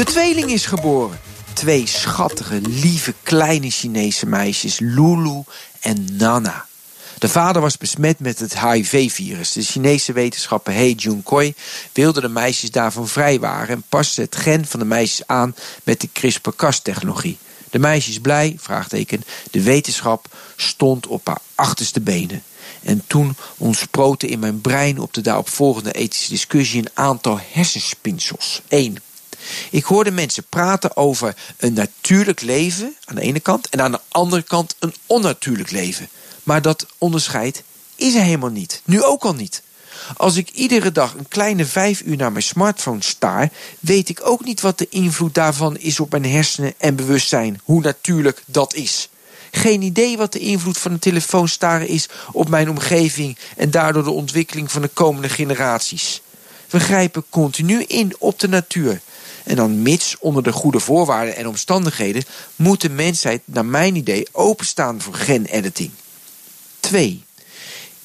De tweeling is geboren. Twee schattige, lieve kleine Chinese meisjes, Lulu en Nana. De vader was besmet met het HIV-virus. De Chinese wetenschapper He Junkoi wilde de meisjes daarvan vrijwaren en paste het gen van de meisjes aan met de CRISPR-Cas-technologie. De meisjes blij? Vraagteken. De wetenschap stond op haar achterste benen. En toen ontsproten in mijn brein op de daaropvolgende ethische discussie een aantal hersenspinsels. 1. Ik hoorde mensen praten over een natuurlijk leven aan de ene kant en aan de andere kant een onnatuurlijk leven. Maar dat onderscheid is er helemaal niet. Nu ook al niet. Als ik iedere dag een kleine vijf uur naar mijn smartphone staar, weet ik ook niet wat de invloed daarvan is op mijn hersenen en bewustzijn, hoe natuurlijk dat is. Geen idee wat de invloed van een telefoon staren is op mijn omgeving en daardoor de ontwikkeling van de komende generaties. We grijpen continu in op de natuur. En dan mits onder de goede voorwaarden en omstandigheden moet de mensheid naar mijn idee openstaan voor gen-editing. 2.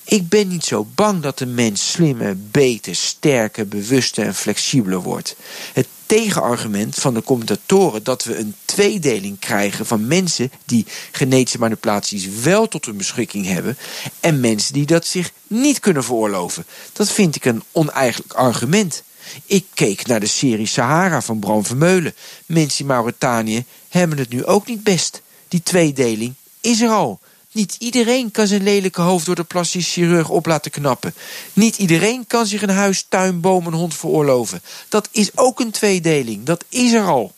Ik ben niet zo bang dat de mens slimmer, beter, sterker, bewuster en flexibeler wordt. Het tegenargument van de commentatoren dat we een tweedeling krijgen van mensen die genetische manipulaties wel tot hun beschikking hebben en mensen die dat zich niet kunnen veroorloven. Dat vind ik een oneigenlijk argument. Ik keek naar de serie Sahara van Bram Vermeulen. Mensen in Mauritanië hebben het nu ook niet best. Die tweedeling is er al. Niet iedereen kan zijn lelijke hoofd door de plastisch chirurg op laten knappen. Niet iedereen kan zich een huis, tuin, boom en hond veroorloven. Dat is ook een tweedeling. Dat is er al.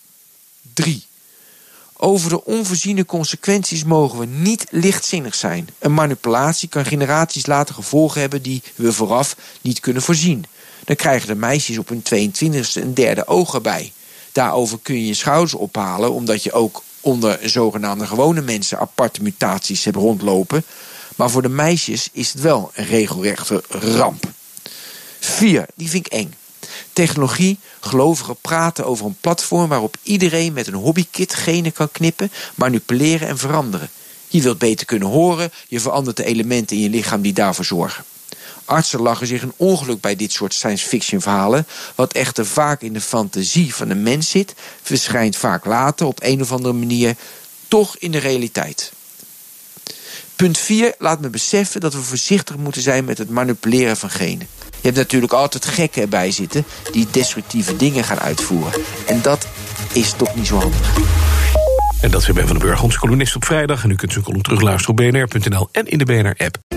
3. Over de onvoorziene consequenties mogen we niet lichtzinnig zijn. Een manipulatie kan generaties later gevolgen hebben die we vooraf niet kunnen voorzien. Dan krijgen de meisjes op hun 22e een derde oog erbij. Daarover kun je je schouders ophalen, omdat je ook onder zogenaamde gewone mensen aparte mutaties hebt rondlopen. Maar voor de meisjes is het wel een regelrechte ramp. 4. Die vind ik eng. Technologie, gelovigen praten over een platform waarop iedereen met een hobbykit genen kan knippen, manipuleren en veranderen. Je wilt beter kunnen horen, je verandert de elementen in je lichaam die daarvoor zorgen. Artsen lachen zich een ongeluk bij dit soort science fiction verhalen. Wat echter vaak in de fantasie van de mens zit, verschijnt vaak later op een of andere manier toch in de realiteit. Punt 4 laat me beseffen dat we voorzichtig moeten zijn met het manipuleren van genen. Je hebt natuurlijk altijd gekken erbij zitten die destructieve dingen gaan uitvoeren. En dat is toch niet zo handig. En dat is weer Ben van den Burg, onze columnist op vrijdag. En u kunt zijn column terugluisteren op bnr.nl en in de BNR-app.